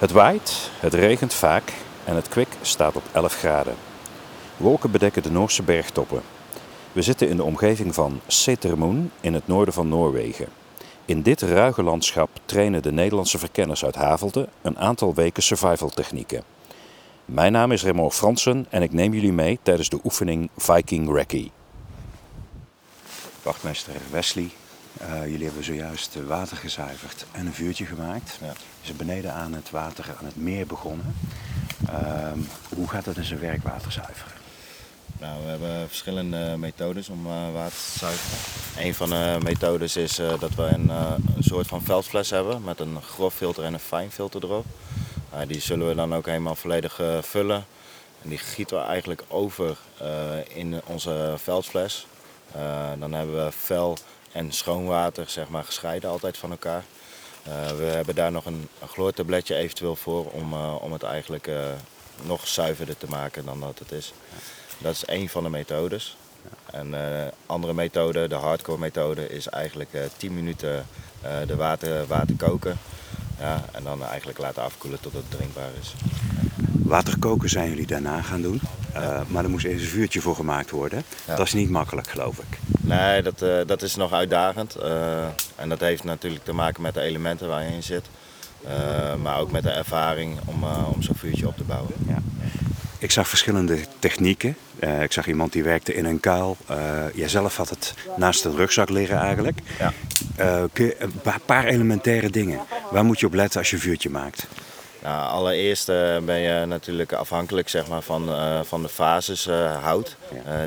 Het waait, het regent vaak en het kwik staat op 11 graden. Wolken bedekken de Noorse bergtoppen. We zitten in de omgeving van Setermoen in het noorden van Noorwegen. In dit ruige landschap trainen de Nederlandse verkenners uit Havelte een aantal weken survival technieken. Mijn naam is Remo Fransen en ik neem jullie mee tijdens de oefening Viking Recce. Wachtmeester Wesley, eh, jullie hebben zojuist water gezuiverd en een vuurtje gemaakt. Ja. Bent beneden aan het water, aan het meer begonnen. Ehm, hoe gaat het in zijn werk water zuiveren? Nou, we hebben verschillende methodes om eh, water te zuiveren. Een van de methodes is eh, dat we een, eh, een soort van veldfles hebben met een grof filter en een fijn filter erop. Uh, die zullen we dan ook helemaal volledig eh, vullen. En die gieten we eigenlijk over eh, in onze veldfles. Eh, dan hebben we fel en schoon water zeg maar, gescheiden altijd van elkaar. Eh, we hebben daar nog een, een chloortabletje eventueel voor om, eh, om het eigenlijk nog zuiverder te maken dan dat het is. Dat is één van de methodes. En de andere methode, de hardcore methode, is eigenlijk eh 10 minuten de water, water koken. Ja, en dan eigenlijk laten afkoelen tot het drinkbaar is. Water koken zijn jullie daarna gaan doen, Eh, maar er moest eerst een vuurtje voor gemaakt worden. Ja. Dat is niet makkelijk, geloof ik. Nee, dat, eh, dat is nog uitdagend. eh, en dat heeft natuurlijk te maken met de elementen waar je in zit. Maar ook met de ervaring om, om zo'n vuurtje op te bouwen. Ja. Ik zag verschillende technieken. Ik zag iemand die werkte in een kuil. Jijzelf had het naast een rugzak liggen eigenlijk. Ja. Een pa- paar elementaire dingen. Waar moet je op letten als je een vuurtje maakt? Nou, allereerst eh, ben je natuurlijk afhankelijk zeg maar, van, eh, van de fases eh, hout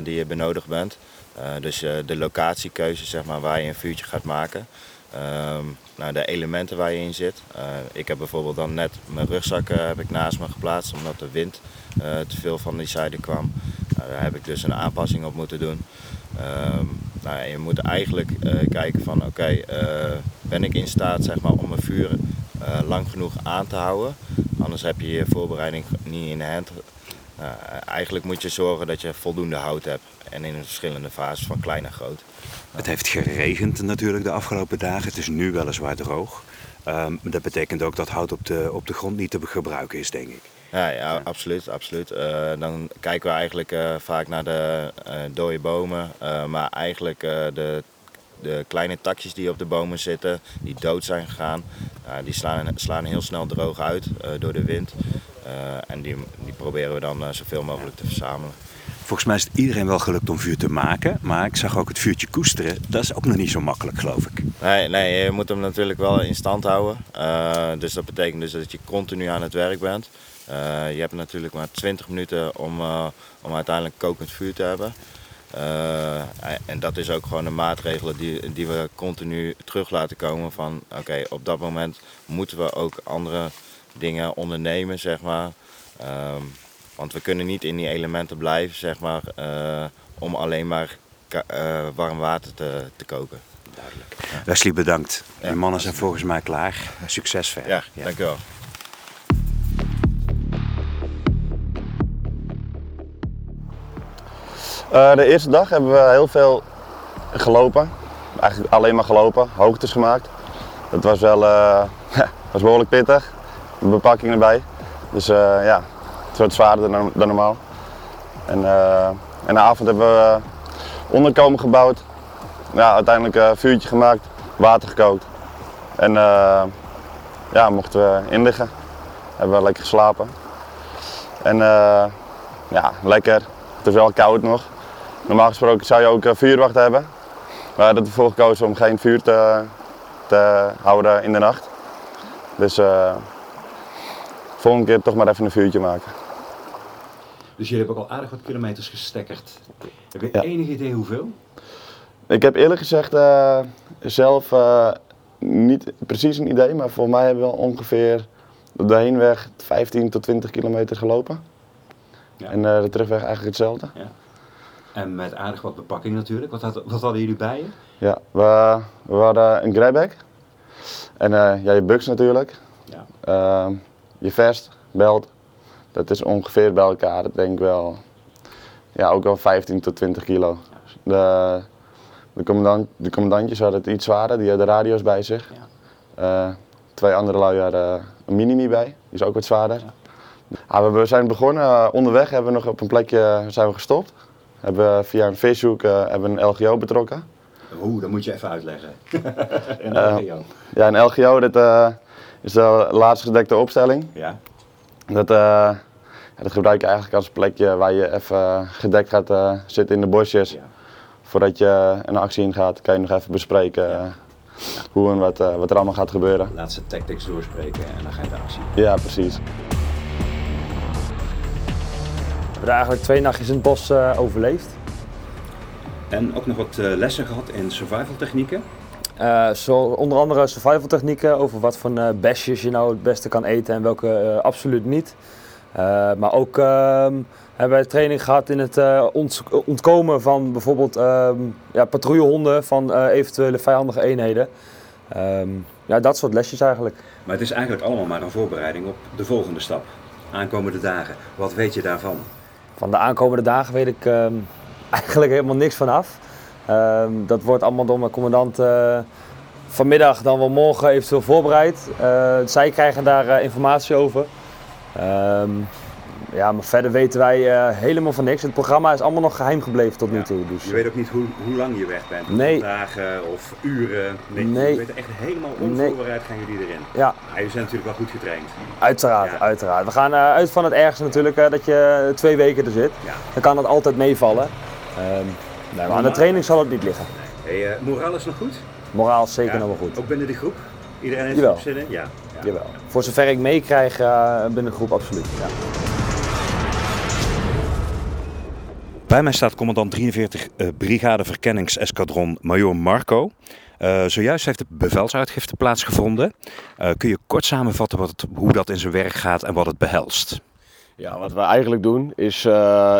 die je benodigd bent. Dus de locatiekeuze zeg maar, waar je een vuurtje gaat maken. Ehm, nou, de elementen waar je in zit. Ik heb bijvoorbeeld dan net mijn rugzak heb ik naast me geplaatst omdat de wind te veel van die zijde kwam. Nou, daar heb ik dus een aanpassing op moeten doen. Ehm, nou, je moet eigenlijk kijken van oké, ben ik in staat zeg maar, om mijn vuur eh, lang genoeg aan te houden. Anders heb je je voorbereiding niet in de hand. Nou, eigenlijk moet je zorgen dat je voldoende hout hebt. En in de verschillende fases van klein naar groot. Het heeft geregend natuurlijk de afgelopen dagen. Het is nu weliswaar droog. Ehm, dat betekent ook dat hout op de, op de grond niet te gebruiken is, denk ik. Ja, ja absoluut. absoluut. Eh, dan kijken we eigenlijk eh, vaak naar de eh dode bomen. eh, maar eigenlijk eh, de, de kleine takjes die op de bomen zitten, die dood zijn gegaan, die slaan, slaan heel snel droog uit eh, door de wind. Eh, en die, die proberen we dan eh, zoveel mogelijk te verzamelen. Volgens mij is het iedereen wel gelukt om vuur te maken. Maar ik zag ook het vuurtje koesteren. Dat is ook nog niet zo makkelijk, geloof ik. Nee, nee, je moet hem natuurlijk wel in stand houden. Dus dat betekent dus dat je continu aan het werk bent. Je hebt natuurlijk maar 20 minuten om, om uiteindelijk kokend vuur te hebben. Eh, en dat is ook gewoon een maatregel die, die we continu terug laten komen van oké, op dat moment moeten we ook andere dingen ondernemen, zeg maar. Ehm, want we kunnen niet in die elementen blijven, zeg maar, eh, om alleen maar eh, warm water te, te koken. Duidelijk. Wesley, bedankt. Ja. Die mannen zijn volgens mij klaar. Succes verder. Ja, dankjewel. Eh, de eerste dag hebben we heel veel gelopen. Eigenlijk alleen maar gelopen, hoogtes gemaakt. Dat was wel eh, was behoorlijk pittig. De bepakking erbij. Dus eh, ja, het wordt zwaarder dan, normaal. En, en de avond hebben we onderkomen gebouwd. Ja, uiteindelijk een vuurtje gemaakt, water gekookt. En ja, mochten we inliggen. Hebben we lekker geslapen. En ja, lekker. Het is wel koud nog. Normaal gesproken zou je ook eh, vuurwacht hebben. We hadden ervoor gekozen om geen vuur te, te houden in de nacht. Dus eh volgende keer toch maar even een vuurtje maken. Dus jullie hebben ook al aardig wat kilometers gestekkerd. Heb je Ja. enig idee hoeveel? Ik heb eerlijk gezegd eh, zelf niet precies een idee, maar voor mij hebben we ongeveer op de heenweg 15 tot 20 kilometer gelopen. Ja. En de terugweg eigenlijk hetzelfde. En met aardig wat bepakking natuurlijk. Wat, had, wat hadden jullie bij je? Ja, we, we hadden een greyback. En eh, ja, je buks natuurlijk. Ja. Ehm, je vest, belt. Dat is ongeveer bij elkaar, dat denk ik wel. Ja, ook wel 15 tot 20 kilo. De, de, commandant, de commandantjes hadden het iets zwaarder, die hadden radio's bij zich. Ja. Eh, twee andere lui hadden een minimi bij, Die is ook wat zwaarder. Ah, we zijn begonnen, eh, onderweg hebben we nog op een plekje zijn we gestopt. Hebben we via een vishoek eh, hebben een LGO betrokken. Oeh, dat moet je even uitleggen. en Eh, Rio. Ja, een LGO dat, eh, is de laatst gedekte opstelling. Ja. Dat, dat gebruik je eigenlijk als plekje waar je even gedekt gaat zitten in de bosjes. Ja. Voordat je een actie ingaat, kan je nog even bespreken hoe en wat, wat er allemaal gaat gebeuren. Laatste tactics doorspreken en dan ga je de actie. Ja, precies. We hebben eigenlijk twee nachtjes in het bos eh, overleefd. En ook nog wat eh, lessen gehad in survival technieken. Eh, zo, onder andere survival technieken over wat voor eh, besjes je nou het beste kan eten en welke absoluut niet. Maar ook ehm, hebben wij training gehad in het ont- ontkomen van bijvoorbeeld ehm, ja, patrouillehonden van eventuele vijandige eenheden. Ehm, ja, dat soort lesjes eigenlijk. Maar het is eigenlijk allemaal maar een voorbereiding op de volgende stap. Aankomende dagen. Wat weet je daarvan? Van de aankomende dagen weet ik ehm, eigenlijk helemaal niks vanaf. Ehm dat wordt allemaal door mijn commandant eh, vanmiddag dan wel morgen eventueel voorbereid. Eh, zij krijgen daar eh, informatie over. Ehm, ja, maar verder weten wij eh, helemaal van niks. Het programma is allemaal nog geheim gebleven tot nu toe. Dus, Je weet ook niet hoe, hoe lang je weg bent. Nee. Dagen of uren. Nee, Nee. Je echt helemaal onvoorbereid gaan jullie erin. ja, Maar jullie zijn natuurlijk wel goed getraind. uiteraard, Ja. uiteraard. We gaan eh, uit van het ergste natuurlijk, eh, dat je twee weken er zit. Ja. Dan kan het altijd meevallen. Ehm, nee, maar aan de training zal het niet liggen. Hey, moraal is nog goed? Moraal is zeker nog wel goed. Ook binnen de groep? Iedereen heeft er zin in? Ja. ja. Jawel. Voor zover ik meekrijg binnen de groep, absoluut. Ja. Bij mij staat commandant 43 eh, Brigade Verkenningseskadron Major Marco. Eh, zojuist heeft de bevelsuitgifte plaatsgevonden. Eh, kun je kort samenvatten wat het, hoe dat in zijn werk gaat en wat het behelst? Ja, wat wij eigenlijk doen is,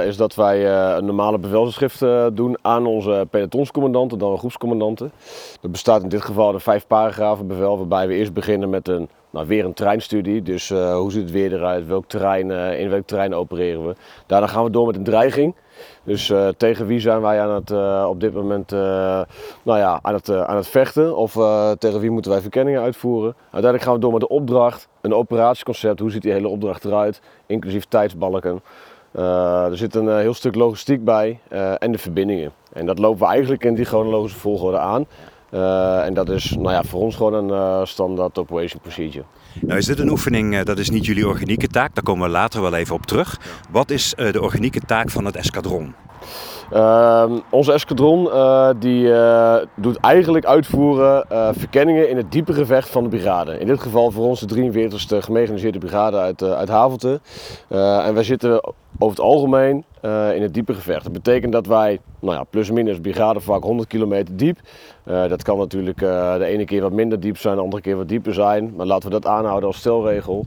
is dat wij een normale bevelschrift doen aan onze pelotonscommandanten, dan groepscommandanten. Dat bestaat in dit geval uit een vijf paragrafen bevel, waarbij we eerst beginnen met een, nou, weer een treinstudie. Dus hoe ziet het weer eruit, welk terrein, in welk terrein opereren we. Daarna gaan we door met een dreiging. Dus eh, tegen wie zijn wij aan het, eh, op dit moment eh, nou ja, aan, het, aan het vechten? Of tegen wie moeten wij verkenningen uitvoeren? Uiteindelijk gaan we door met de opdracht, een operatieconcept. Hoe ziet die hele opdracht eruit? Inclusief tijdsbalken. Er zit een heel stuk logistiek bij en de verbindingen. En dat lopen we eigenlijk in die chronologische volgorde aan. En dat is nou ja, voor ons gewoon een standaard operation procedure. Nou is dit een oefening, eh, dat is niet jullie organieke taak, daar komen we later wel even op terug. Wat is eh, de organieke taak van het eskadron? Ehm, onze eskadron eh, die, doet eigenlijk uitvoeren verkenningen in het diepe gevecht van de brigade. In dit geval voor onze 43e gemechaniseerde brigade uit, uit Havelte. En wij zitten over het algemeen in het diepe gevecht. Dat betekent dat wij, nou ja, plus minus brigadevak 100 kilometer diep. Eh, dat kan natuurlijk eh, de ene keer wat minder diep zijn, de andere keer wat dieper zijn. Maar laten we dat aanhouden als stelregel.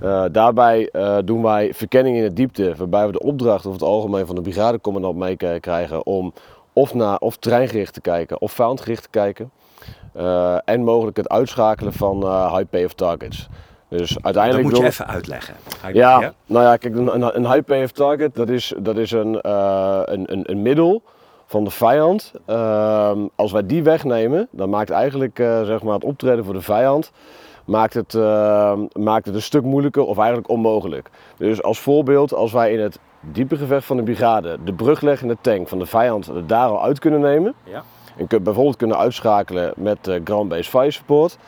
Eh, daarbij doen wij verkenning in de diepte, waarbij we de opdracht over het algemeen van de brigadecommandant mee k- krijgen om of naar of treingericht te kijken of vijandgericht te kijken. En mogelijk het uitschakelen van high payoff targets. Dus Dat uiteindelijk moet je even uitleggen. Ik- ja, nou ja, kijk, een, een, high payoff target, dat is, dat is een, een, een, een middel van de vijand. Ehm, als wij die wegnemen, dan maakt eigenlijk eh, zeg maar het optreden voor de vijand maakt het, eh, maakt het een stuk moeilijker of eigenlijk onmogelijk. Dus als voorbeeld, als wij in het diepe gevecht van de brigade de brugleggende tank van de vijand er daar al uit kunnen nemen. Ja. En bijvoorbeeld kunnen uitschakelen met eh, ground-based fire support.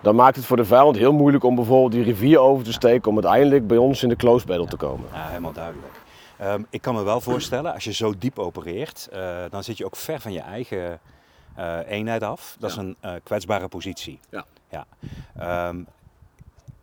Dan maakt het voor de vijand heel moeilijk om bijvoorbeeld die rivier over te steken om uiteindelijk bij ons in de close battle te komen. Ja, helemaal duidelijk. Ehm, ik kan me wel voorstellen, als je zo diep opereert, eh, dan zit je ook ver van je eigen eh, eenheid af. Dat is een eh, kwetsbare positie. Ja. ja. Ehm,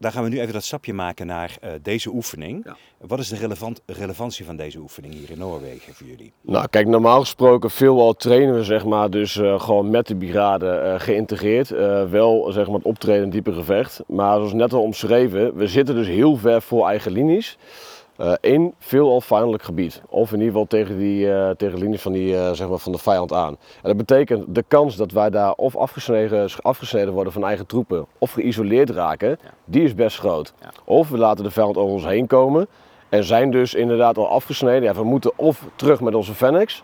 dan gaan we nu even dat stapje maken naar eh, deze oefening. Ja. Wat is de relevant, relevantie van deze oefening hier in Noorwegen voor jullie? Nou, kijk, normaal gesproken veelal trainen we zeg maar dus eh, gewoon met de brigade eh, geïntegreerd. Eh, wel zeg maar het optreden in diepe gevecht. Maar zoals net al omschreven, we zitten dus heel ver voor eigen linies. Eh, in veelal vijandelijk gebied. Of in ieder geval tegen, die, eh, tegen de linies van, die, eh, zeg maar van de vijand aan. En dat betekent de kans dat wij daar of afgesneden, afgesneden worden van eigen troepen of geïsoleerd raken, die is best groot. Ja. Of we laten de vijand over ons heen komen en zijn dus inderdaad al afgesneden. Ja, we moeten of terug met onze Fennex.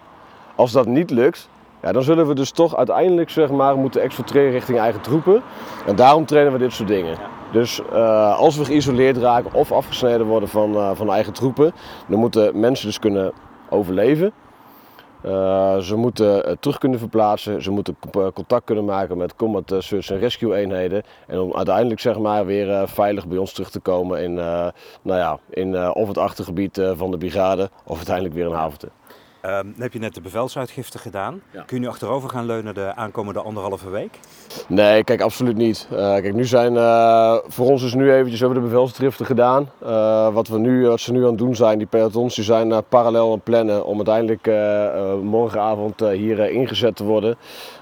Als dat niet lukt, ja, dan zullen we dus toch uiteindelijk zeg maar, moeten exfiltreren richting eigen troepen. En daarom trainen we dit soort dingen. Dus eh, als we geïsoleerd raken of afgesneden worden van, eh, van eigen troepen, dan moeten mensen dus kunnen overleven. Eh, ze moeten terug kunnen verplaatsen, ze moeten contact kunnen maken met combat search en rescue eenheden. En om uiteindelijk zeg maar, weer veilig bij ons terug te komen in, nou ja, in of het achtergebied van de brigade of uiteindelijk weer in Haverte. Ehm, dan heb je net de bevelsuitgifte gedaan. Ja. Kun je nu achterover gaan leunen de aankomende anderhalve week? Nee, kijk, absoluut niet. Eh, kijk, nu zijn, eh, voor ons is nu eventjes, we hebben de bevelsdriften gedaan. Eh, wat, we nu, wat ze nu aan het doen zijn, die pelotons, die zijn parallel aan het plannen om uiteindelijk morgenavond hier ingezet te worden.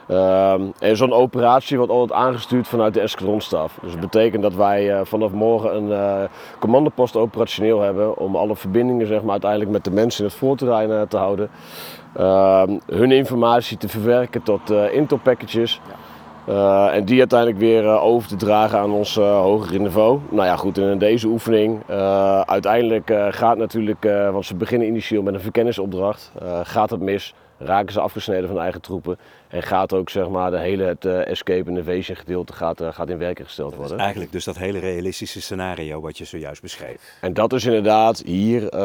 Ehm, en zo'n operatie wordt altijd aangestuurd vanuit de escadronstaf. Dus dat betekent dat wij eh, vanaf morgen een eh, commandopost operationeel hebben om alle verbindingen zeg maar, uiteindelijk met de mensen in het voorterrein eh, te houden. Ehm, hun informatie te verwerken tot intel packages. En die uiteindelijk weer over te dragen aan ons hogere niveau. Nou ja, goed, en in deze oefening, uiteindelijk gaat natuurlijk, want ze beginnen initieel met een verkennisopdracht. Gaat het mis, raken ze afgesneden van eigen troepen. En gaat ook zeg maar de hele het eh, escape en evasion gedeelte gaat, eh, gaat in werking gesteld worden. Eigenlijk dus dat hele realistische scenario wat je zojuist beschreef. En dat is inderdaad hier eh,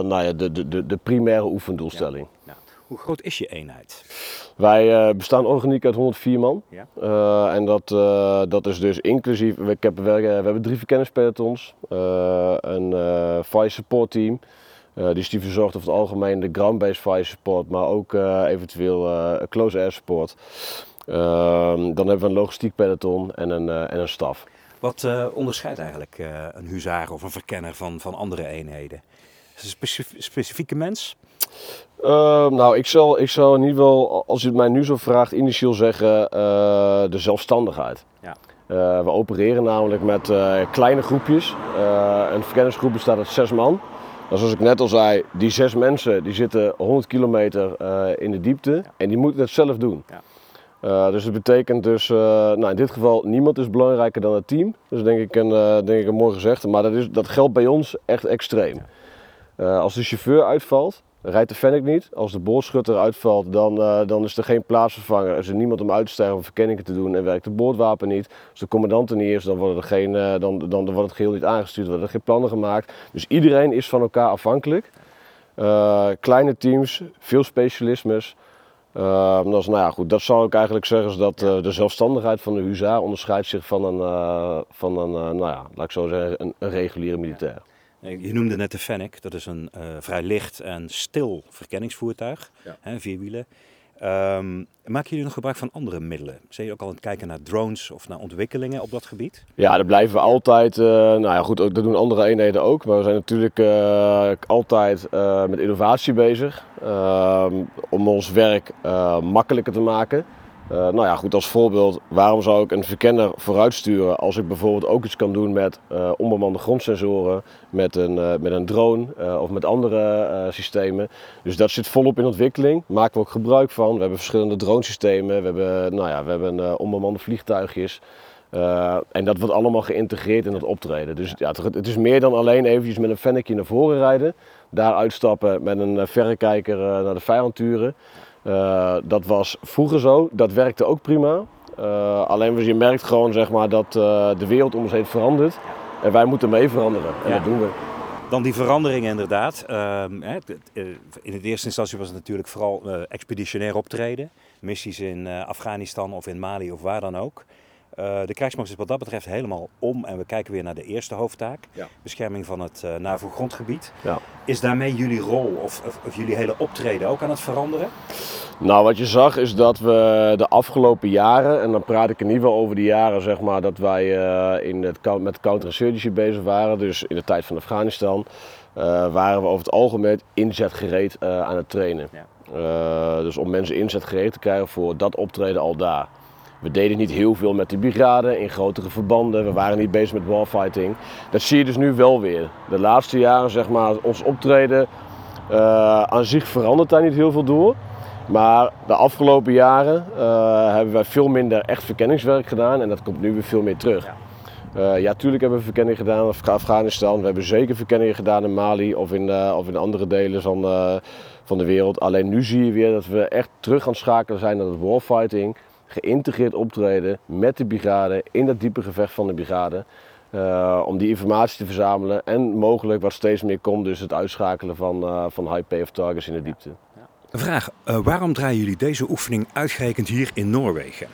nou ja, de, de, de, de primaire oefendoelstelling. Nou, hoe groot is je eenheid? Wij bestaan organiek uit 104 man. Ja. En dat, dat is dus inclusief, we, ik heb, we, we hebben drie verkennispelotons, eh, een fire support team. Eh, dus die verzorgt over het algemeen de ground-based fire support, maar ook eh, eventueel eh, close air support. Ehm, dan hebben we een logistiek peloton en een, en een staf. Wat onderscheidt eigenlijk een huzaar of een verkenner van, van andere eenheden? Is het een specif- specifieke mens? Ehm, nou, ik zal, ik zal in ieder geval, als u het mij nu zo vraagt, initieel zeggen de zelfstandigheid. Ja. We opereren namelijk met kleine groepjes. Een verkenningsgroep bestaat uit zes man. Nou, zoals ik net al zei, die zes mensen die zitten 100 kilometer eh, in de diepte en die moeten het zelf doen. Ja. Eh, dus dat betekent dus, eh, nou in dit geval, niemand is belangrijker dan het team. Dat is denk ik een, denk ik een mooi gezegde, maar dat, is, dat geldt bij ons echt extreem. Als de chauffeur uitvalt, rijdt de Fennec niet. Als de boordschutter uitvalt, dan, eh, dan is er geen plaatsvervanger. Is er niemand om uit te stijgen om verkenningen te doen en werkt het boordwapen niet. Als de commandant er niet is, dan wordt, er geen, eh, dan, dan wordt het geheel niet aangestuurd, worden er geen plannen gemaakt. Dus iedereen is van elkaar afhankelijk. Eh, kleine teams, veel specialismes. Eh, dat, is, nou ja, goed, dat zou ik eigenlijk zeggen, is dat de zelfstandigheid van de huzaar onderscheidt zich van een, van een nou ja, laat ik zo zeggen, een, een reguliere militair. Eh, Je noemde net de Fennec, dat is een eh, vrij licht en stil verkenningsvoertuig, Ja. hè, vier wielen. Ehm, maken jullie nog gebruik van andere middelen? Zijn jullie ook al aan het kijken naar drones of naar ontwikkelingen op dat gebied? Ja, dat blijven we altijd. eh, nou ja, goed, dat doen andere eenheden ook. Maar we zijn natuurlijk altijd met innovatie bezig. ehm, om ons werk makkelijker te maken. Eh, nou ja, goed, als voorbeeld, waarom zou ik een verkenner vooruitsturen als ik bijvoorbeeld ook iets kan doen met eh, onbemande grondsensoren, met een, eh, met een drone of met andere systemen. Dus dat zit volop in ontwikkeling, maken we ook gebruik van. We hebben verschillende dronesystemen, we hebben, nou ja, we hebben onbemande vliegtuigjes. En dat wordt allemaal geïntegreerd in het optreden. Dus ja, het, het is meer dan alleen eventjes met een fennekje naar voren rijden. Daar uitstappen met een verrekijker naar de vijand turen. Eh, dat was vroeger zo, dat werkte ook prima. Eh, alleen je merkt gewoon zeg maar, dat eh, de wereld om ons heen verandert. En wij moeten mee veranderen. En Ja. dat doen we. Dan die veranderingen inderdaad. Ehm, eh, in de eerste instantie was het natuurlijk vooral expeditionair optreden. Missies in Afghanistan of in Mali of waar dan ook. Eh, de krijgsmacht is wat dat betreft helemaal om en we kijken weer naar de eerste hoofdtaak. Ja. Bescherming van het eh NAVO-grondgebied. Ja. Is daarmee jullie rol of, of, of jullie hele optreden ook aan het veranderen? Nou, wat je zag is dat we de afgelopen jaren, en dan praat ik in ieder geval over de jaren zeg maar, dat wij eh, in het, met counterinsurgency bezig waren, dus in de tijd van Afghanistan, waren we over het algemeen inzetgereed aan het trainen. Ja. Dus om mensen inzetgereed te krijgen voor dat optreden al daar. We deden niet heel veel met die brigade in grotere verbanden. We waren niet bezig met warfighting. Dat zie je dus nu wel weer. De laatste jaren, zeg maar, ons optreden eh, aan zich verandert daar niet heel veel door. Maar de afgelopen jaren eh, hebben wij veel minder echt verkenningswerk gedaan en dat komt nu weer veel meer terug. Uh, ja, tuurlijk hebben we verkenning gedaan in Afghanistan. We hebben zeker verkenningen gedaan in Mali of in, uh, of in andere delen van, uh, van de wereld. Alleen nu zie je weer dat we echt terug gaan schakelen zijn naar het warfighting. Geïntegreerd optreden met de brigade in dat diepe gevecht van de brigade. om die informatie te verzamelen en mogelijk wat steeds meer komt, dus het uitschakelen van, van high pay of targets in de diepte. Een vraag, waarom draaien jullie deze oefening uitgerekend hier in Noorwegen?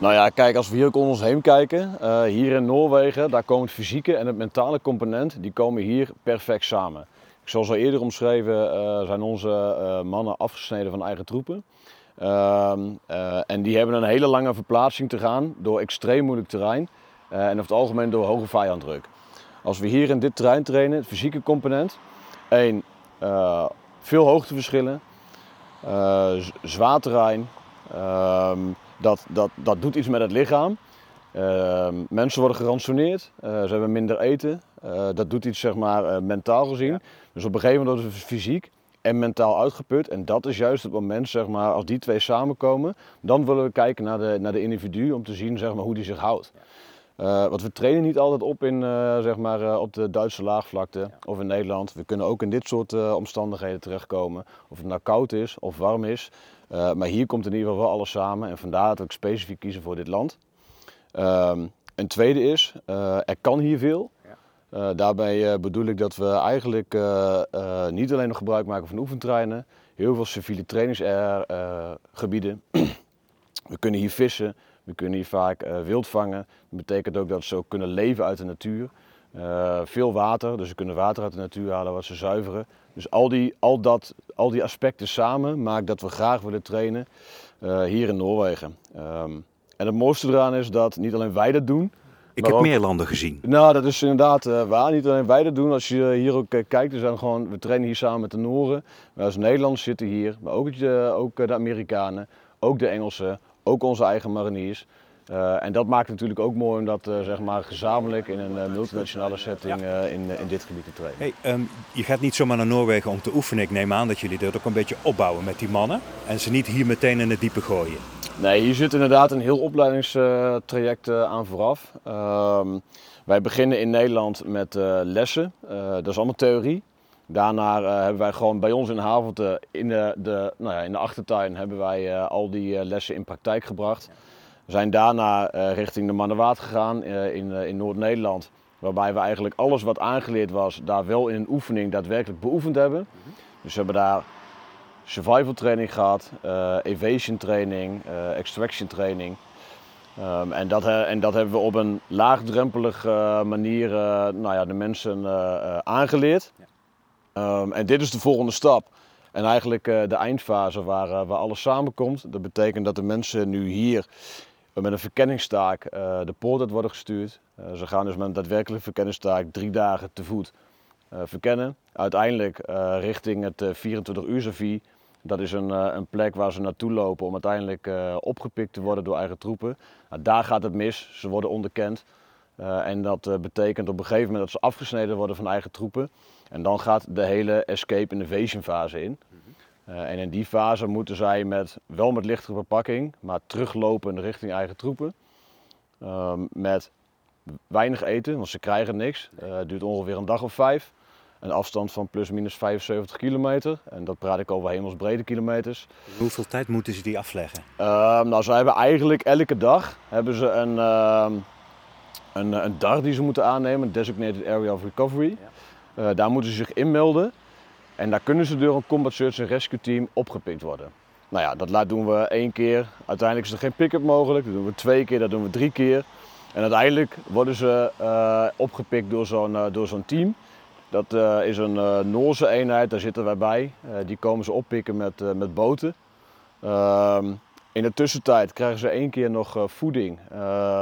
Nou ja, kijk, als we hier ook om ons heen kijken, uh, hier in Noorwegen, daar komen het fysieke en het mentale component, die komen hier perfect samen. Zoals al eerder omschreven, uh, zijn onze uh, mannen afgesneden van eigen troepen. Ehm, en die hebben een hele lange verplaatsing te gaan door extreem moeilijk terrein en over het algemeen door hoge vijanddruk. Als we hier in dit terrein trainen, het fysieke component, één, veel hoogteverschillen, zwaar terrein, ehm, dat, dat, dat doet iets met het lichaam. Uh, mensen worden geransoneerd, ze hebben minder eten. Dat doet iets zeg maar, mentaal gezien. Ja. Dus op een gegeven moment worden ze fysiek en mentaal uitgeput. En dat is juist het moment, zeg maar, als die twee samenkomen, dan willen we kijken naar de, naar de individu om te zien zeg maar, hoe die zich houdt. Ja. want we trainen niet altijd op in, zeg maar, op de Duitse laagvlakte ja. of in Nederland. We kunnen ook in dit soort omstandigheden terechtkomen. Of het nou koud is of warm is. Uh, maar hier komt in ieder geval wel alles samen en vandaar dat ik specifiek kiezen voor dit land. Um, een tweede is, uh, er kan hier veel. Uh, daarbij bedoel ik dat we eigenlijk niet alleen nog gebruik maken van oefentreinen, heel veel civiele trainingsgebieden. we kunnen hier vissen, we kunnen hier vaak wild vangen. Dat betekent ook dat ze ook kunnen leven uit de natuur. veel water, dus ze kunnen water uit de natuur halen wat ze zuiveren. Dus al die, al, dat, al die aspecten samen maakt dat we graag willen trainen hier in Noorwegen. Um, en het mooiste eraan is dat niet alleen wij dat doen. Ik heb ook, meer landen gezien. Nou, dat is inderdaad uh, waar. Niet alleen wij dat doen. Als je hier ook uh, kijkt, we, zijn gewoon, we trainen hier samen met de Nooren. Wij als Nederlanders zitten hier, maar ook, ook de Amerikanen, ook de Engelsen, ook onze eigen mariniers. Uh, en dat maakt natuurlijk ook mooi om dat uh, zeg maar gezamenlijk in een uh, multinationale setting ja. in, in dit gebied te trainen. Hey, um, je gaat niet zomaar naar Noorwegen om te oefenen. Ik neem aan dat jullie dat ook een beetje opbouwen met die mannen. En ze niet hier meteen in het diepe gooien. Nee, hier zit inderdaad een heel opleidingstraject aan vooraf. Ehm, wij beginnen in Nederland met lessen. dat is allemaal theorie. Daarna hebben wij gewoon bij ons in Havelte in de, de, nou ja, in de achtertuin hebben wij al die lessen in praktijk gebracht. We zijn daarna richting de Mannewaard gegaan in, in Noord-Nederland. Waarbij we eigenlijk alles wat aangeleerd was, daar wel in een oefening daadwerkelijk beoefend hebben. -hmm. Dus we hebben daar survival training gehad, evasion training, extraction training. Um, en, dat, en dat hebben we op een laagdrempelige manier nou ja, de mensen aangeleerd. Ja. Um, en dit is de volgende stap. En eigenlijk de eindfase waar, waar alles samenkomt. Dat betekent dat de mensen nu hier met een verkenningstaak de poort uit worden gestuurd. Ze gaan dus met een daadwerkelijke verkenningstaak drie dagen te voet verkennen. Uiteindelijk richting het 24 uur servie. Dat is een, een, plek waar ze naartoe lopen om uiteindelijk opgepikt te worden door eigen troepen. Nou, daar gaat het mis, ze worden onderkend. en dat betekent op een gegeven moment dat ze afgesneden worden van eigen troepen. En dan gaat de hele escape invasion fase in. En in die fase moeten zij met, wel met lichtere verpakking, maar teruglopen richting eigen troepen. Um, met weinig eten, want ze krijgen niks. Het duurt ongeveer een dag of vijf. Een afstand van plus minus 75 kilometer. En dat praat ik over hemelsbrede kilometers. Hoeveel tijd moeten ze die afleggen? Uh, nou, ze hebben eigenlijk elke dag hebben ze een, uh, een, een DAR die ze moeten aannemen, een Designated Area of Recovery. Ja. Uh, daar moeten ze zich inmelden. En daar kunnen ze door een Combat Search and Rescue Team opgepikt worden. Nou ja, dat doen we één keer. Uiteindelijk is er geen pick-up mogelijk. Dat doen we twee keer, dat doen we drie keer. En uiteindelijk worden ze uh, opgepikt door zo'n uh, door zo'n team. Dat uh, is een Noorse eenheid, daar zitten wij bij. die komen ze oppikken met, met boten. Ehm, in de tussentijd krijgen ze één keer nog voeding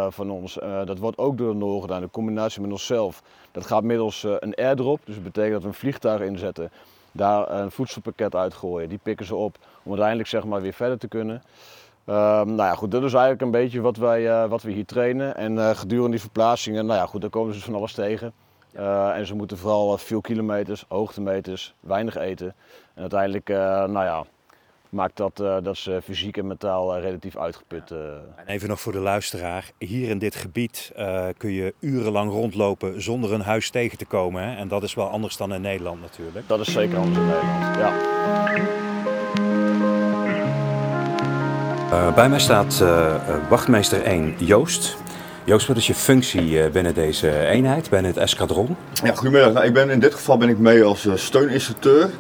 van ons. dat wordt ook door de Noor gedaan, in combinatie met onszelf. Dat gaat middels een airdrop, dus dat betekent dat we een vliegtuig inzetten daar een voedselpakket uitgooien. Die pikken ze op om uiteindelijk zeg maar weer verder te kunnen. Um, nou ja, goed, dat is eigenlijk een beetje wat, wij, wat we hier trainen. En gedurende die verplaatsingen, nou ja, goed, daar komen ze van alles tegen. Uh, en ze moeten vooral veel kilometers, hoogtemeters, weinig eten. En uiteindelijk, nou ja, maakt dat, eh, dat ze fysiek en mentaal eh, relatief uitgeput. eh. En even nog voor de luisteraar. Hier in dit gebied eh, kun je urenlang rondlopen zonder een huis tegen te komen. Hè? En dat is wel anders dan in Nederland natuurlijk. Dat is zeker anders in Nederland. Ja. Eh, bij mij staat eh, eh, wachtmeester 1 Joost. Joost, wat is je functie eh, binnen deze eenheid, binnen het escadron? Ja, goedemiddag. Nou, ik ben, in dit geval ben ik mee als eh, steuninstructeur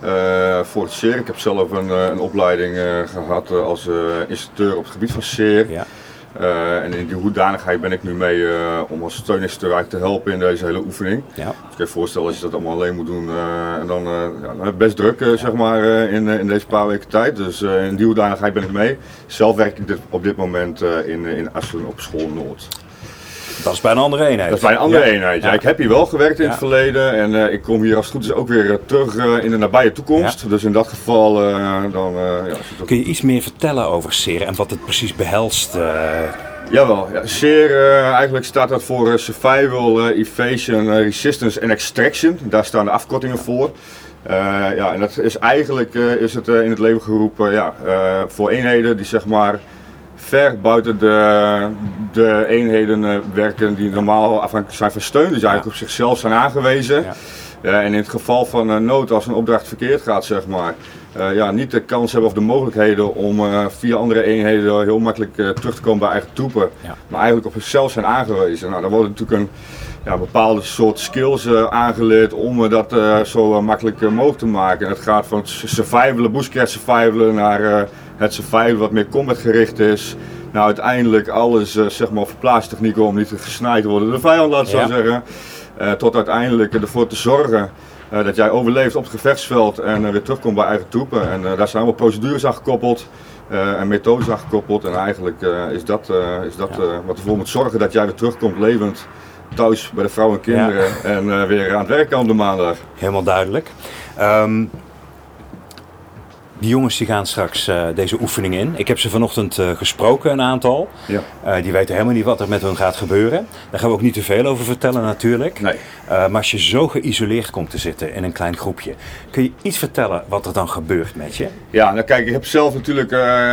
eh, voor het CER. Ik heb zelf een, een opleiding eh, gehad eh, als instructeur op het gebied van CER. Ja. Eh, en in die hoedanigheid ben ik nu mee eh, om als eigenlijk te helpen in deze hele oefening. Ja. Dus kan je voorstellen als je dat allemaal alleen moet doen eh, en dan, ja, dan heb je best druk zeg maar, in, in deze paar weken tijd. Dus in die hoedanigheid ben ik mee. Zelf werk ik dit, op dit moment in, in Assen op school Noord. Dat is bij een andere eenheid. Dat is bij een andere Ja. eenheid. Ja, Ja. ik heb hier wel gewerkt in Ja. het verleden en eh, ik kom hier als het goed is ook weer eh, terug eh, in de nabije toekomst. Dus in dat geval eh, dan, eh, Kun je iets meer vertellen over SER en wat het precies behelst? eh? Jawel, ja, zeer eh, eigenlijk staat dat voor Survival, eh, Evasion, Resistance en Extraction. Daar staan de afkortingen voor. Eh, ja, en dat is eigenlijk eh, is het in het leven geroepen ja, eh, voor eenheden die zeg maar ver buiten de, de eenheden eh, werken die normaal afhankelijk zijn van steun. Dus eigenlijk op zichzelf zijn aangewezen. Ja. Ja, en in het geval van eh, nood, als een opdracht verkeerd gaat, zeg maar, eh, ja, niet de kans hebben of de mogelijkheden om eh, via andere eenheden heel makkelijk eh, terug te komen bij eigen troepen, Ja. maar eigenlijk op zichzelf zijn aangewezen. Nou, dan worden natuurlijk een ja, bepaalde soort skills eh, aangeleerd om eh, dat eh, zo eh, makkelijk eh, mogelijk te maken. En het gaat van survivalen, bushcraft survivalen, naar eh, het survivalen wat meer combat gericht is. Nou, uiteindelijk alles, eh, zeg maar, verplaatstechnieken om niet gesnaaid te worden door de vijand, laat ik zo zeggen. Eh, tot uiteindelijk ervoor te zorgen eh, dat jij overleeft op het gevechtsveld en weer terugkomt bij eigen troepen. En daar zijn allemaal procedures aan gekoppeld en methodes aan gekoppeld. En eigenlijk is dat, is dat wat ervoor moet zorgen dat jij weer terugkomt levend thuis bij de vrouw en kinderen en weer aan het werk kan op de maandag. Helemaal duidelijk. Ehm, die jongens die gaan straks eh, deze oefening in. Ik heb ze vanochtend eh, gesproken, een aantal. Ja. Eh, die weten helemaal niet wat er met hun gaat gebeuren. Daar gaan we ook niet te veel over vertellen natuurlijk. Nee. Maar als je zo geïsoleerd komt te zitten in een klein groepje, kun je iets vertellen wat er dan gebeurt met je? Ja, nou kijk, ik heb zelf natuurlijk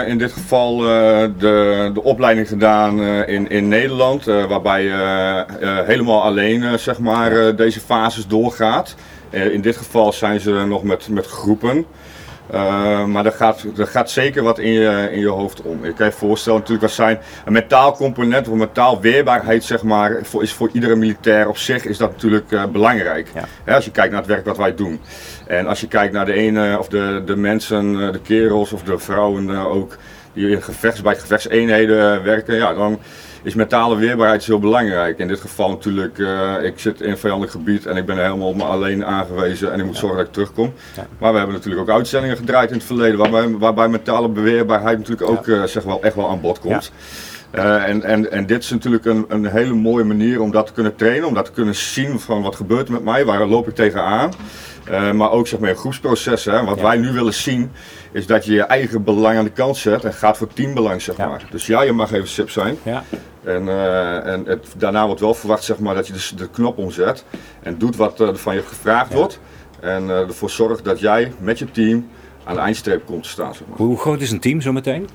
in dit geval de, de opleiding gedaan in, in Nederland, waarbij je helemaal alleen zeg maar, deze fases doorgaat. In dit geval zijn ze nog met, met groepen. Eh, maar er gaat, er gaat zeker wat in je, in je hoofd om. Je kan je voorstellen natuurlijk wat zijn een mentaal component of een mentaal weerbaarheid zeg maar, voor, is voor iedere militair op zich is dat natuurlijk eh, belangrijk. Ja. Hè, als je kijkt naar het werk wat wij doen. En als je kijkt naar de ene of de, de mensen, eh, de kerels of de vrouwen ook die in gevechts, bij gevechtseenheden werken, ja, dan is mentale weerbaarheid heel belangrijk. In dit geval natuurlijk, eh, ik zit in een vijandelijk gebied en ik ben helemaal op me alleen aangewezen en ik moet zorgen dat ik terugkom. Maar we hebben natuurlijk ook uitzendingen gedraaid in het verleden waarbij, waarbij mentale weerbaarheid natuurlijk ook eh, zeg wel, echt wel aan bod komt. Eh, en, en, en dit is natuurlijk een, een hele mooie manier om dat te kunnen trainen, om dat te kunnen zien van wat gebeurt er met mij, waar loop ik tegenaan. Eh, maar ook zeg maar in groepsprocessen. Hè. Wat Ja. wij nu willen zien is dat je je eigen belang aan de kant zet en gaat voor teambelang zeg Ja. maar. Dus ja, je mag even sip zijn. Ja. En, eh, en het, daarna wordt wel verwacht zeg maar, dat je de, de knop omzet en doet wat eh, er van je gevraagd Ja. wordt. En eh, ervoor zorgt dat jij met je team aan de eindstreep komt te staan. Zeg maar. Hoe groot is een team zometeen?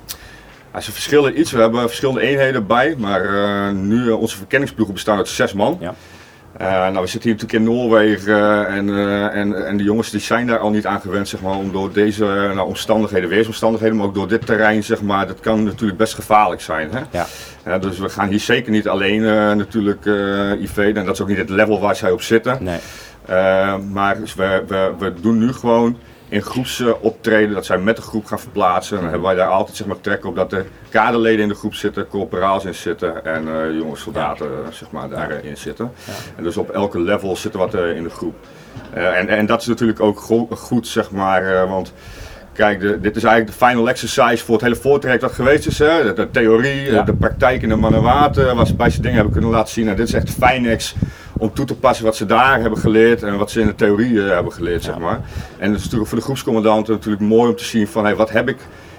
Ja, ze verschillen iets. We hebben verschillende eenheden bij, maar eh, nu eh, onze verkenningsploegen bestaan uit zes man. Ja. Eh, nou, we zitten hier natuurlijk in Noorwegen eh, en, eh, en, en de jongens die zijn daar al niet aan gewend zeg maar, om door deze nou, omstandigheden, weersomstandigheden, maar ook door dit terrein, zeg maar, dat kan natuurlijk best gevaarlijk zijn. Hè? Ja. Dus we gaan hier zeker niet alleen natuurlijk IV en dat is ook niet het level waar zij op zitten. Nee. Maar dus we, we, we doen nu gewoon in groepsoptreden dat zij met de groep gaan verplaatsen. En dan hebben wij daar altijd zeg maar, trek op dat er kaderleden in de groep zitten, corporaals in zitten en eh, jonge soldaten zeg maar, daarin zitten. En dus op elke level zitten wat eh, in de groep. Eh, en, en dat is natuurlijk ook go- goed, zeg maar, want kijk, de, dit is eigenlijk de final exercise voor het hele voortraject wat geweest is. Hè? De, de theorie, Ja. de praktijk in de Mannerwater, waar ze bij ze dingen hebben kunnen laten zien. En dit is echt de Finex om toe te passen wat ze daar hebben geleerd en wat ze in de theorie eh, hebben geleerd, zeg maar. En het is natuurlijk voor de groepscommandanten natuurlijk mooi om te zien van, hey, wat heb ik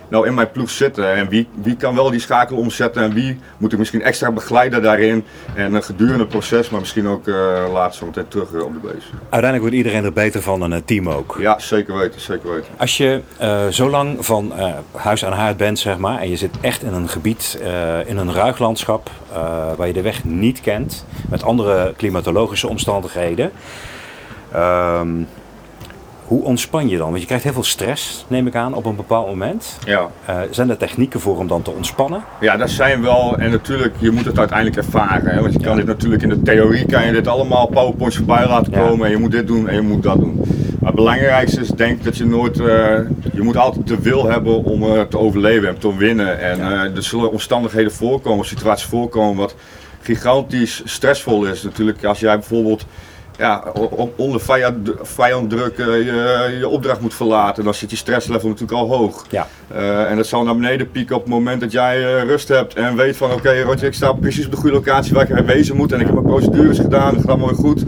nou in mijn ploeg zitten en wie, wie kan wel die schakel omzetten en wie moet ik misschien extra begeleiden daarin. En een gedurende proces, maar misschien ook uh, later meteen terug op de base. Uiteindelijk wordt iedereen er beter van dan het team ook. Ja, zeker weten, zeker weten. Als je uh, zo lang van uh, huis aan haard bent, zeg maar, en je zit echt in een gebied, in een ruig landschap, waar je de weg niet kent, met andere klimatologische omstandigheden. Um, hoe ontspan je dan? Want je krijgt heel veel stress, neem ik aan, op een bepaald moment. Ja. Uh, zijn er technieken voor om dan te ontspannen? Ja, dat zijn wel. En natuurlijk, je moet het uiteindelijk ervaren. Hè? Want je kan dit natuurlijk in de theorie, kan je dit allemaal powerpoints voorbij laten komen. Ja. En je moet dit doen en je moet dat doen. Maar het belangrijkste is denk dat je nooit, uh, je moet altijd de wil hebben om uh, te overleven en te winnen. En ja. er zullen omstandigheden voorkomen, situaties voorkomen wat gigantisch stressvol is. Natuurlijk als jij bijvoorbeeld ja, onder vijand, vijanddruk je, je opdracht moet verlaten, dan zit je stresslevel natuurlijk al hoog. Ja. Uh, en dat zal naar beneden pieken op het moment dat jij uh, rust hebt en weet van oké okay, Roger, ik sta precies op de goede locatie waar ik wezen moet en ik heb mijn procedures gedaan, het gaat mooi goed.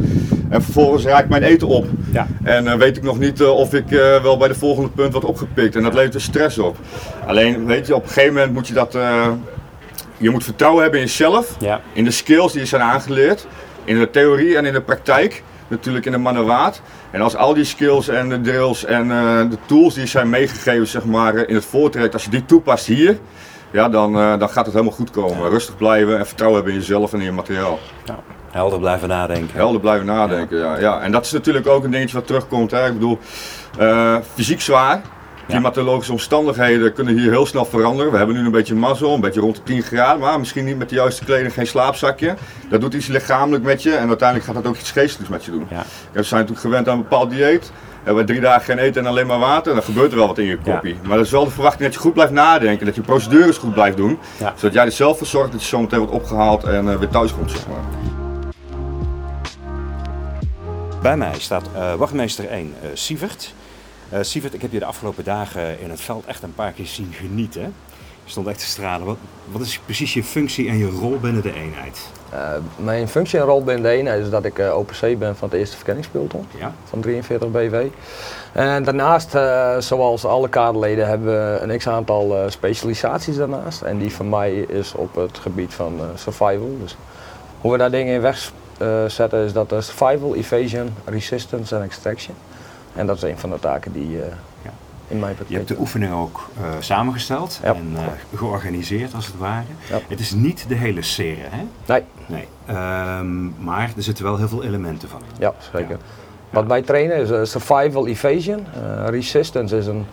En vervolgens raak ik mijn eten op. Ja. En uh, weet ik nog niet of ik wel bij de volgende punt word opgepikt. En dat levert er stress op. Alleen weet je, op een gegeven moment moet je dat. je moet vertrouwen hebben in jezelf, ja. in de skills die je zijn aangeleerd in de theorie en in de praktijk, natuurlijk in de manowaat. En als al die skills en de drills en uh, de tools die zijn meegegeven zeg maar, in het voortraject, als je die toepast hier, ja, dan, uh, dan gaat het helemaal goed komen. Rustig blijven en vertrouwen hebben in jezelf en in je materiaal. Ja. Helder blijven nadenken. Helder blijven nadenken, ja. ja. En dat is natuurlijk ook een dingetje wat terugkomt. Hè. Ik bedoel, uh, fysiek zwaar. Klimatologische omstandigheden kunnen hier heel snel veranderen. We hebben nu een beetje mazzel, een beetje rond de 10 graden, maar misschien niet met de juiste kleding, geen slaapzakje. Dat doet iets lichamelijk met je en uiteindelijk gaat dat ook iets geestelijks met je doen. Ja. We zijn natuurlijk gewend aan een bepaald dieet. Hebben we drie dagen geen eten en alleen maar water, dan gebeurt er wel wat in je kopie. Ja. Maar dat is wel de verwachting dat je goed blijft nadenken, dat je procedures goed blijft doen. Ja. Zodat jij er zelf voor zorgt dat je zometeen wordt opgehaald en uh, weer thuis komt. Zeg maar. Bij mij staat uh, wachtmeester 1, uh, Sievert. Uh, Sievert, ik heb je de afgelopen dagen in het veld echt een paar keer zien genieten. Je stond echt te stralen. Wat, wat is precies je functie en je rol binnen de eenheid? Uh, mijn functie en rol binnen de eenheid is dat ik uh, OPC ben van het eerste verkenningspeloton ja. van 43 BV. En daarnaast, uh, zoals alle kaderleden, hebben we een x-aantal specialisaties daarnaast. En die van mij is op het gebied van survival. Dus hoe we daar dingen in wegzetten is dat survival, evasion, resistance en extraction. En dat is een van de taken die uh, ja. in mijn pakket Je hebt de oefening ook uh, samengesteld ja. en uh, georganiseerd als het ware. Ja. Het is niet de hele serie, hè? Nee. nee. Um, maar er zitten wel heel veel elementen van in. Ja, zeker. Wat wij trainen is survival evasion. resistance is een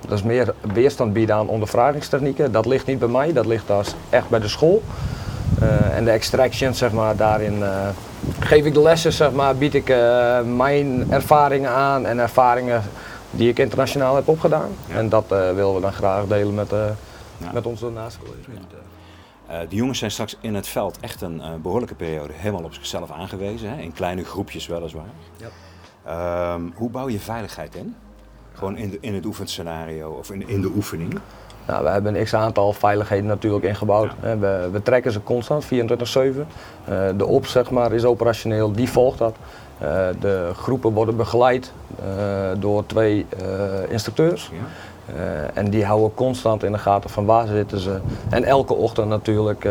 dat is meer weerstand bieden aan ondervragingstechnieken. Dat ligt niet bij mij, dat ligt als echt bij de school. en de extraction, zeg maar, daarin geef ik de lessen, zeg maar, bied ik uh, mijn ervaringen aan en ervaringen die ik internationaal heb opgedaan. Ja. En dat uh, willen we dan graag delen met, uh, ja. met onze naastcollega's. de jongens zijn straks in het veld echt een behoorlijke periode helemaal op zichzelf aangewezen, hè? in kleine groepjes weliswaar. Ja. Um, hoe bouw je veiligheid in? Gewoon in, de, in het oefenscenario of in, in de oefening? Nou, we hebben een x-aantal veiligheden natuurlijk ingebouwd. Ja. We, we, trekken ze constant, 24-7. Uh, de op zeg maar, is operationeel, die volgt dat. Uh, de groepen worden begeleid door twee instructeurs. Ja. en die houden constant in de gaten van waar zitten ze. En elke ochtend natuurlijk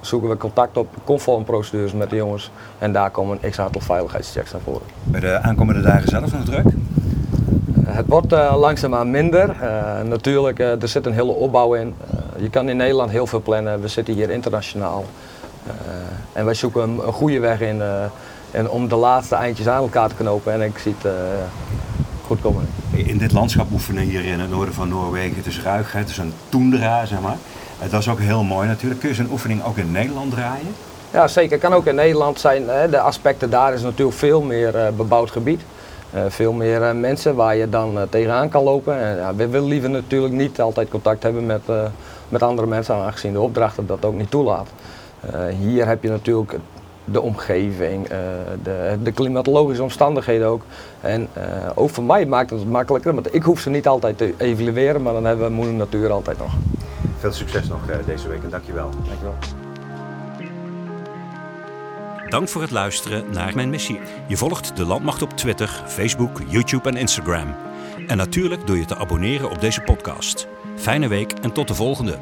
zoeken we contact op, conform procedures met de jongens. En daar komen een x-aantal veiligheidschecks naar voren. Bij de aankomende dagen zelf nog druk? Het wordt uh, langzaamaan minder. Uh, natuurlijk, er zit een hele opbouw in. je kan in Nederland heel veel plannen. We zitten hier internationaal. en wij zoeken een, een goede weg in en om de laatste eindjes aan elkaar te knopen. En ik zie het goed komen. In dit landschap oefenen hier in het noorden van Noorwegen. Het is ruig, het is een toendra, zeg maar. dat is ook heel mooi natuurlijk. Kun je zo'n oefening ook in Nederland draaien? Ja, zeker. Kan ook in Nederland zijn. De aspecten daar is natuurlijk veel meer bebouwd gebied. Uh, veel meer uh, mensen waar je dan uh, tegenaan kan lopen. En, ja, we willen liever natuurlijk niet altijd contact hebben met, met andere mensen, aangezien de opdrachten dat ook niet toelaat. hier heb je natuurlijk de omgeving, de, de, klimatologische omstandigheden ook. En ook voor mij maakt het makkelijker, want ik hoef ze niet altijd te evalueren, maar dan hebben we moeder natuur altijd nog. Veel succes nog deze week en dankjewel. Dankjewel. Dank voor het luisteren naar mijn missie. Je volgt de Landmacht op Twitter, Facebook, YouTube en Instagram. En natuurlijk door je te abonneren op deze podcast. Fijne week en tot de volgende.